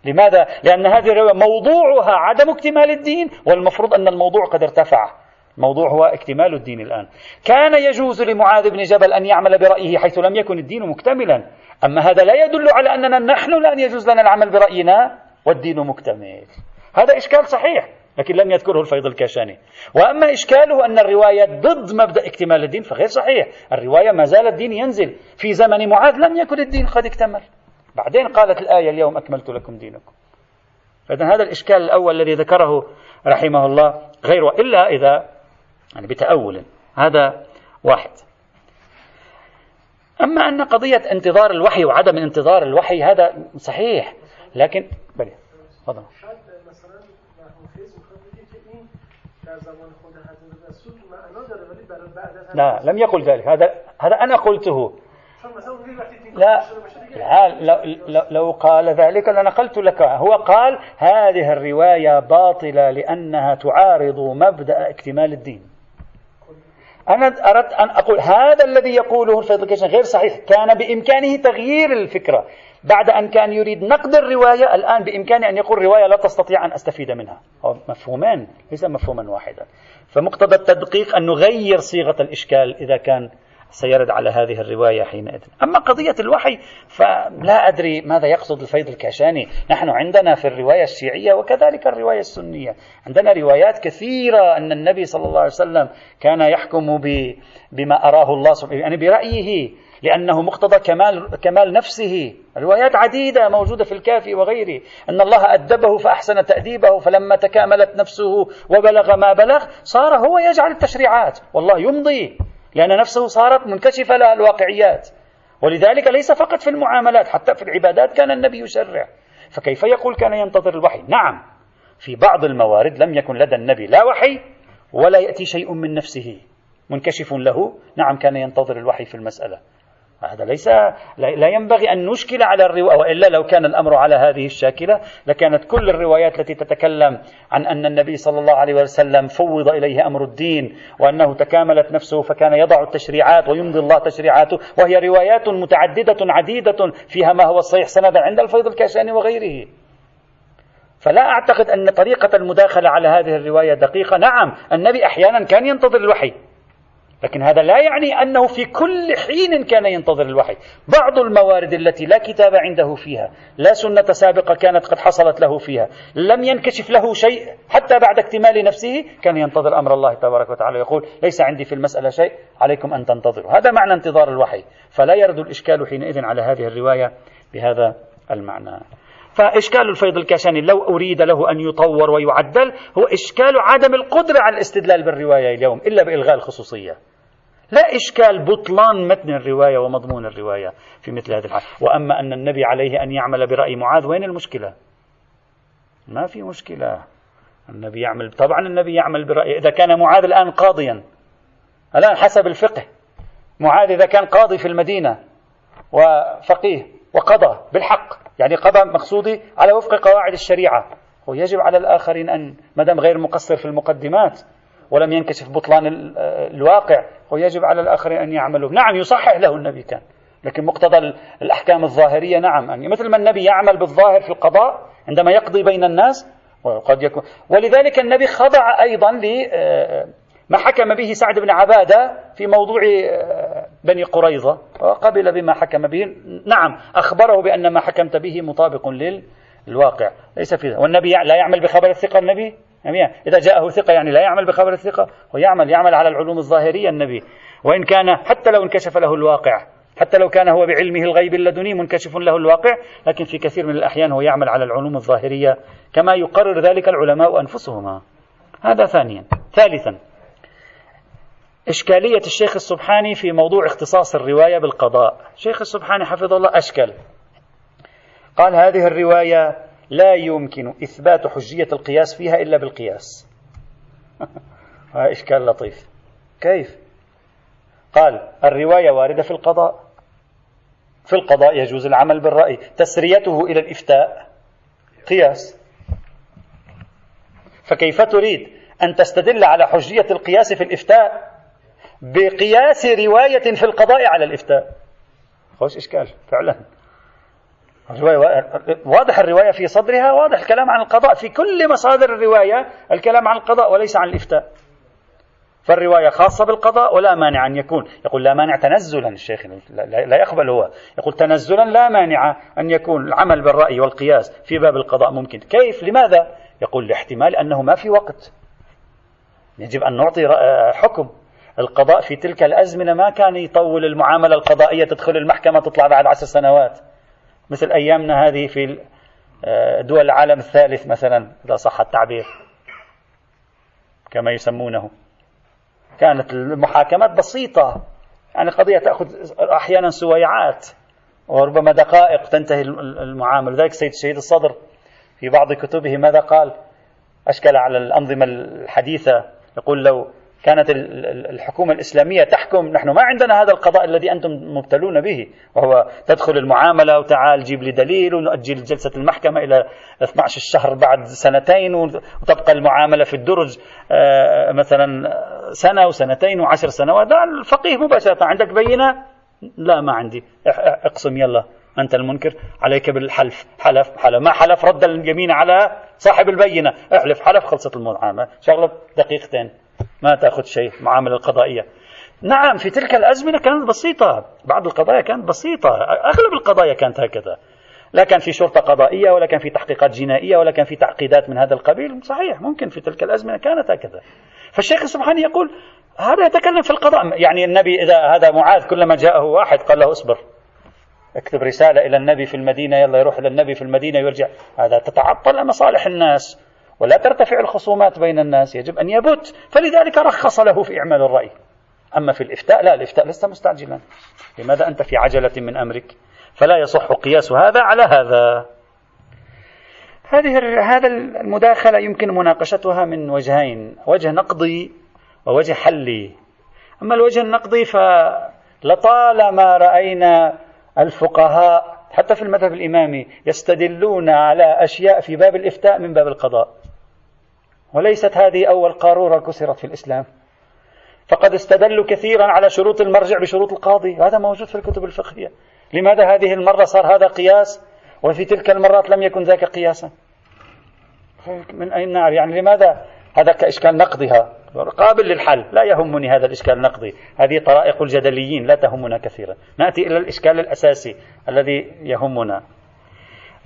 لماذا؟ لأن هذه الرواية موضوعها عدم اكتمال الدين والمفروض أن الموضوع قد ارتفع. الموضوع هو اكتمال الدين الآن. كان يجوز لمعاذ بن جبل أن يعمل برأيه حيث لم يكن الدين مكتملا. أما هذا لا يدل على أننا نحن لا يجوز لنا العمل برأينا والدين مكتمل. هذا إشكال صحيح. لكن لم يذكره الفيض الكاشاني. وأما إشكاله أن الرواية ضد مبدأ اكتمال الدين فغير صحيح. الرواية ما زال الدين ينزل. في زمن معاذ لم يكن الدين قد اكتمل. بعدين قالت الآية اليوم أكملت لكم دينكم. فإذا هذا الإشكال الأول الذي ذكره رحمه الله غير إلا إذا يعني بتأول. هذا واحد. أما أن قضية انتظار الوحي وعدم انتظار الوحي هذا صحيح. لكن بلي تفضل. لا لم يقل ذلك. هذا هذا أنا قلته. لا لا لو قال ذلك لنقلت لك. هو قال هذه الرواية باطلة لأنها تعارض مبدأ اكتمال الدين. أنا أردت أن أقول هذا الذي يقوله الفيض غير صحيح. كان بإمكانه تغيير الفكرة. بعد أن كان يريد نقد الرواية الآن بإمكانه أن يقول رواية لا تستطيع أن أستفيد منها. مفهومان ليس مفهوما واحدا. فمقتضى التدقيق أن نغير صيغة الإشكال إذا كان سيرد على هذه الرواية حينئذ. أما قضية الوحي فلا أدري ماذا يقصد الفيض الكاشاني. نحن عندنا في الرواية الشيعية وكذلك الرواية السنية. عندنا روايات كثيرة أن النبي صلى الله عليه وسلم كان يحكم بما أراه الله سبحانه يعني برأيه لأنه مقتضى كمال, كمال نفسه. روايات عديدة موجودة في الكافي وغيره. أن الله أدبه فأحسن تأديبه فلما تكاملت نفسه وبلغ ما بلغ صار هو يجعل التشريعات. والله يمضي لأن نفسه صارت منكشفة لها الواقعيات. ولذلك ليس فقط في المعاملات حتى في العبادات كان النبي يشرع. فكيف يقول كان ينتظر الوحي؟ نعم. في بعض الموارد لم يكن لدى النبي لا وحي ولا يأتي شيء من نفسه. منكشف له نعم كان ينتظر الوحي في المسألة. هذا ليس لا ينبغي أن نشكل على الرواية وإلا لو كان الأمر على هذه الشاكلة لكانت كل الروايات التي تتكلم عن أن النبي صلى الله عليه وسلم فوض إليه أمر الدين وأنه تكاملت نفسه فكان يضع التشريعات ويمضي الله تشريعاته وهي روايات متعددة عديدة فيها ما هو الصحيح سندا عند الفيض الكاشاني وغيره. فلا أعتقد أن طريقة المداخلة على هذه الرواية دقيقة. نعم النبي أحيانا كان ينتظر الوحي. لكن هذا لا يعني أنه في كل حين كان ينتظر الوحي. بعض الموارد التي لا كتاب عنده فيها لا سنة سابقة كانت قد حصلت له فيها لم ينكشف له شيء حتى بعد اكتمال نفسه كان ينتظر أمر الله تبارك وتعالى يقول ليس عندي في المسألة شيء عليكم أن تنتظروا. هذا معنى انتظار الوحي. فلا يرد الإشكال حينئذ على هذه الرواية بهذا المعنى. فإشكال الفيض الكاشاني لو أريد له أن يطور ويعدل هو إشكال عدم القدرة على الاستدلال بالرواية اليوم إلا بإلغاء الخصوصية. لا إشكال بطلان متن الرواية ومضمون الرواية في مثل هذه الحالة وأما أن النبي عليه أن يعمل برأي معاذ وين المشكلة؟ ما في مشكلة. النبي يعمل طبعا النبي يعمل برأي. إذا كان معاذ الآن قاضيا الآن حسب الفقه معاذ إذا كان قاضي في المدينة وفقيه وقضى بالحق يعني قضى مقصودي على وفق قواعد الشريعة ويجب على الآخرين أن مدام غير مقصر في المقدمات ولم ينكشف بطلان الواقع ويجب على الآخرين أن يعملوا. نعم يصحح له النبي كان. لكن مقتضى الأحكام الظاهرية نعم. يعني مثل ما النبي يعمل بالظاهر في القضاء عندما يقضي بين الناس وقد يكون. ولذلك النبي خضع أيضا لما حكم به سعد بن عبادة في موضوع بني قريظة وقبل بما حكم به. نعم أخبره بأن ما حكمت به مطابق للواقع. ليس في والنبي لا يعمل بخبر الثقة النبي؟ إذا جاءه ثقة يعني لا يعمل بخبر الثقة ويعمل يعمل على العلوم الظاهرية النبي. وإن كان حتى لو انكشف له الواقع حتى لو كان هو بعلمه الغيب اللدني منكشف له الواقع لكن في كثير من الأحيان هو يعمل على العلوم الظاهرية كما يقرر ذلك العلماء أنفسهم هذا ثانيا. ثالثا إشكالية الشيخ السبحاني في موضوع اختصاص الرواية بالقضاء. الشيخ السبحاني حفظه الله أشكل. قال هذه الرواية لا يمكن إثبات حجية القياس فيها إلا بالقياس. *laughs* هذا إشكال لطيف. كيف؟ قال الرواية واردة في القضاء. في القضاء يجوز العمل بالرأي. تسريته إلى الإفتاء. قياس. فكيف تريد أن تستدل على حجية القياس في الإفتاء بقياس رواية في القضاء على الإفتاء؟ خوش إشكال فعلا. الرواية واضح الرواية في صدرها واضح الكلام عن القضاء في كل مصادر الرواية الكلام عن القضاء وليس عن الإفتاء. فالرواية خاصة بالقضاء ولا مانع أن يكون. يقول لا مانع تنزلا الشيخ لا يقبل هو. يقول تنزلا لا مانع أن يكون العمل بالرأي والقياس في باب القضاء ممكن. كيف؟ لماذا؟ يقول لاحتمال أنه ما في وقت. يجب أن نعطي حكم. القضاء في تلك الأزمنة ما كان يطول المعاملة القضائية تدخل المحكمة تطلع بعد عشر سنوات. مثل أيامنا هذه في آه، دول العالم الثالث مثلا إذا صح التعبير. كما يسمونه. كانت المحاكمات بسيطة. يعني قضية تأخذ أحيانا سويعات. وربما دقائق تنتهي المعاملة ذلك سيد الشهيد الصدر في بعض كتبه ماذا قال؟ أشكل على الأنظمة الحديثة. يقول لو كانت الحكومة الإسلامية تحكم نحن ما عندنا هذا القضاء الذي أنتم مبتلون به وهو تدخل المعاملة وتعال جيب لي دليل ونؤجل جلسة المحكمة إلى 12 الشهر بعد سنتين وتبقى المعاملة في الدرج آه، مثلا سنة وسنتين وعشر سنوات. الفقيه مباشرة عندك بينة؟ لا ما عندي. اقسم يلا أنت المنكر عليك بالحلف حلف حلف ما حلف رد اليمين على صاحب البينة. احلف حلف خلصت المعاملة. شغلة دقيقتين. ما تأخذ شيء معاملة القضائية. نعم في تلك الأزمنة كانت بسيطة. بعض القضايا كانت بسيطة. أغلب القضايا كانت هكذا. لا كان في شرطة قضائية ولا كان في تحقيقات جنائية ولا كان في تعقيدات من هذا القبيل. صحيح ممكن في تلك الأزمنة كانت هكذا. فالشيخ سبحانه يقول هذا يتكلم في القضاء. يعني النبي إذا هذا معاذ كلما جاءه واحد قال له اصبر. اكتب رسالة إلى النبي في المدينة يلا يروح إلى النبي في المدينة ويرجع. هذا تتعطل مصالح الناس. ولا ترتفع الخصومات بين الناس يجب أن يبت. فلذلك رخص له في إعمال الرأي. أما في الإفتاء لا الإفتاء لست مستعجلا. لماذا أنت في عجلة من أمرك؟ فلا يصح قياس هذا على هذا. هذه هذا المداخلة يمكن مناقشتها من وجهين وجه نقضي ووجه حلي. أما الوجه النقضي فلطالما رأينا الفقهاء حتى في المذهب الإمامي يستدلون على أشياء في باب الإفتاء من باب القضاء. وليست هذه أول قارورة كسرت في الإسلام. فقد استدلوا كثيرا على شروط المرجع بشروط القاضي. هذا موجود في الكتب الفقهية. لماذا هذه المرة صار هذا قياس وفي تلك المرات لم يكن ذاك قياسا؟ من أين نعرف؟ يعني لماذا هذا كإشكال نقضها قابل للحل. لا يهمني هذا الإشكال النقضي. هذه طرائق الجدليين لا تهمنا كثيرا. نأتي إلى الإشكال الأساسي الذي يهمنا.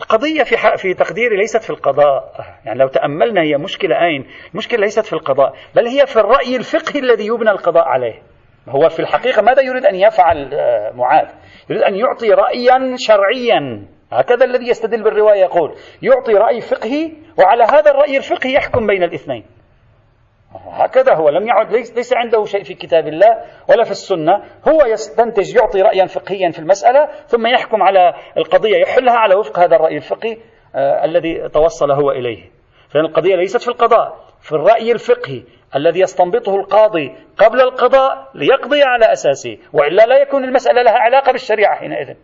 القضية في في تقديري ليست في القضاء، يعني لو تأملنا هي مشكلة أين؟ المشكلة ليست في القضاء، بل هي في الرأي الفقهي الذي يبنى القضاء عليه. هو في الحقيقة ماذا يريد أن يفعل آه، معاذ؟ يريد أن يعطي رأيا شرعيا هكذا الذي يستدل بالرواية يقول يعطي رأي فقهي وعلى هذا الرأي الفقهي يحكم بين الاثنين هكذا هو. لم يعد ليس عنده شيء في كتاب الله ولا في السنة. هو يستنتج يعطي رأيا فقهيا في المسألة ثم يحكم على القضية يحلها على وفق هذا الرأي الفقهي آه الذي توصل هو إليه. فإن القضية ليست في القضاء في الرأي الفقهي الذي يستنبطه القاضي قبل القضاء ليقضي على أساسه وإلا لا يكون المسألة لها علاقة بالشريعة حينئذ.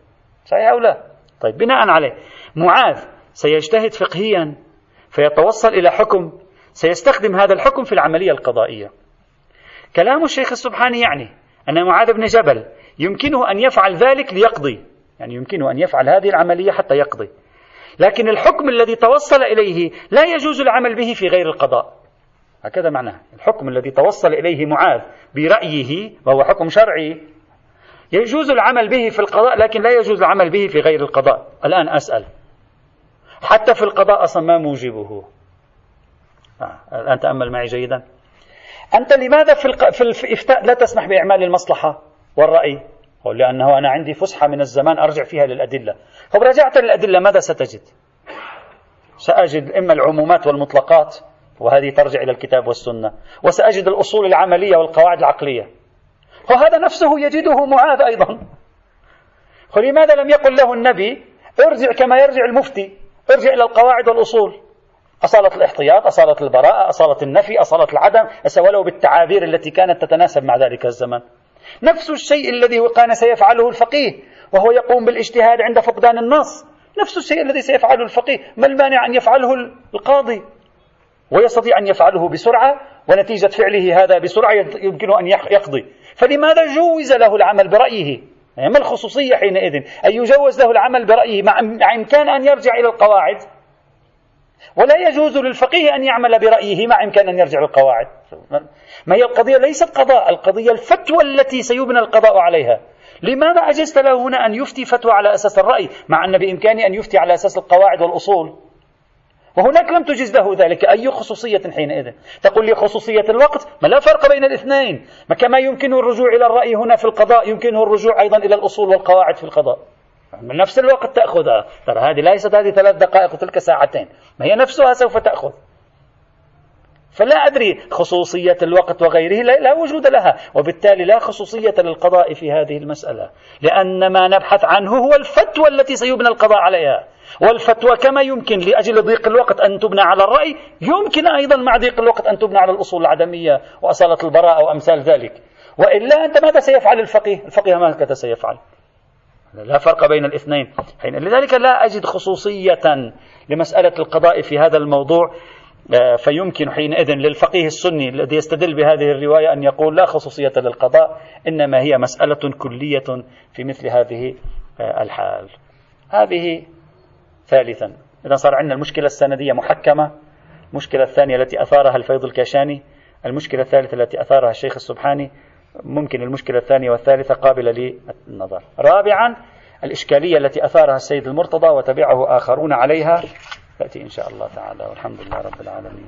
صحيح أو لا؟ طيب بناء عليه معاذ سيجتهد فقهيا فيتوصل إلى حكم سيستخدم هذا الحكم في العملية القضائية. كلام الشيخ السبحاني يعني أن معاذ بن جبل يمكنه أن يفعل ذلك ليقضي يعني يمكنه أن يفعل هذه العملية حتى يقضي. لكن الحكم الذي توصل إليه لا يجوز العمل به في غير القضاء. هكذا معناه. الحكم الذي توصل إليه معاذ برأيه وهو حكم شرعي يجوز العمل به في القضاء لكن لا يجوز العمل به في غير القضاء. الآن أسأل حتى في القضاء أصلا ما موجبه. الآن تأمل معي جيدا. أنت لماذا في, الق... في الإفتاء لا تسمح بإعمال المصلحة والرأي؟ قل لأنه أنا عندي فسحة من الزمان أرجع فيها للأدلة. طب رجعت للأدلة ماذا ستجد؟ سأجد إما العمومات والمطلقات وهذه ترجع إلى الكتاب والسنة. وسأجد الأصول العملية والقواعد العقلية. وهذا نفسه يجده معاذ أيضا. ولماذا لم يقل له النبي ارجع كما يرجع المفتي ارجع إلى القواعد والأصول. أصالة الاحتياط أصالة البراءة أصالة النفي أصالة العدم ولو بالتعابير التي كانت تتناسب مع ذلك الزمن. نفس الشيء الذي كان سيفعله الفقيه وهو يقوم بالاجتهاد عند فقدان النص. نفس الشيء الذي سيفعله الفقيه. ما المانع أن يفعله القاضي؟ ويستطيع أن يفعله بسرعة ونتيجة فعله هذا بسرعة يمكنه أن يقضي. فلماذا جوز له العمل برأيه؟ يعني ما الخصوصية حينئذ؟ أن يجوز له العمل برأيه مع إمكان أن يرجع إلى القواعد؟ ولا يجوز للفقيه أن يعمل برأيه مع إمكان أن يرجع للقواعد ما هي القضية؟ ليست قضاء القضية الفتوى التي سيبنى القضاء عليها. لماذا أجزت له هنا أن يفتي فتوى على أساس الرأي؟ مع أن بإمكانه أن يفتي على أساس القواعد والأصول. وهناك لم تجز له ذلك. أي خصوصية حينئذ؟ تقول لي خصوصية الوقت؟ ما لا فرق بين الاثنين. ما كما يمكنه الرجوع إلى الرأي هنا في القضاء يمكنه الرجوع أيضا إلى الأصول والقواعد في القضاء. من نفس الوقت تأخذها. ترى هذه ليست هذه ثلاث دقائق وتلك ساعتين. ما هي نفسها سوف تأخذ. فلا أدري خصوصية الوقت وغيره لا وجود لها. وبالتالي لا خصوصية للقضاء في هذه المسألة. لأن ما نبحث عنه هو الفتوى التي سيبنى القضاء عليها. والفتوى كما يمكن لأجل ضيق الوقت أن تبنى على الرأي يمكن أيضا مع ضيق الوقت أن تبنى على الأصول العدمية وأصالة البراءة وأمثال ذلك. وإلا أنت ماذا سيفعل الفقيه؟ الفقيه ماذا سيفعل؟ لا فرق بين الاثنين. حين لذلك لا أجد خصوصية لمسألة القضاء في هذا الموضوع آه، فيمكن حينئذ للفقيه السني الذي يستدل بهذه الرواية أن يقول لا خصوصية للقضاء إنما هي مسألة كلية في مثل هذه آه، الحال. هذه ثالثا. إذا صار عندنا المشكلة السندية محكمة المشكلة الثانية التي أثارها الفيض الكاشاني المشكلة الثالثة التي أثارها الشيخ السبحاني ممكن المشكلة الثانية والثالثة قابلة للنظر. رابعا الإشكالية التي أثارها السيد المرتضى وتبعه آخرون عليها. تأتي إن شاء الله تعالى. والحمد لله رب العالمين.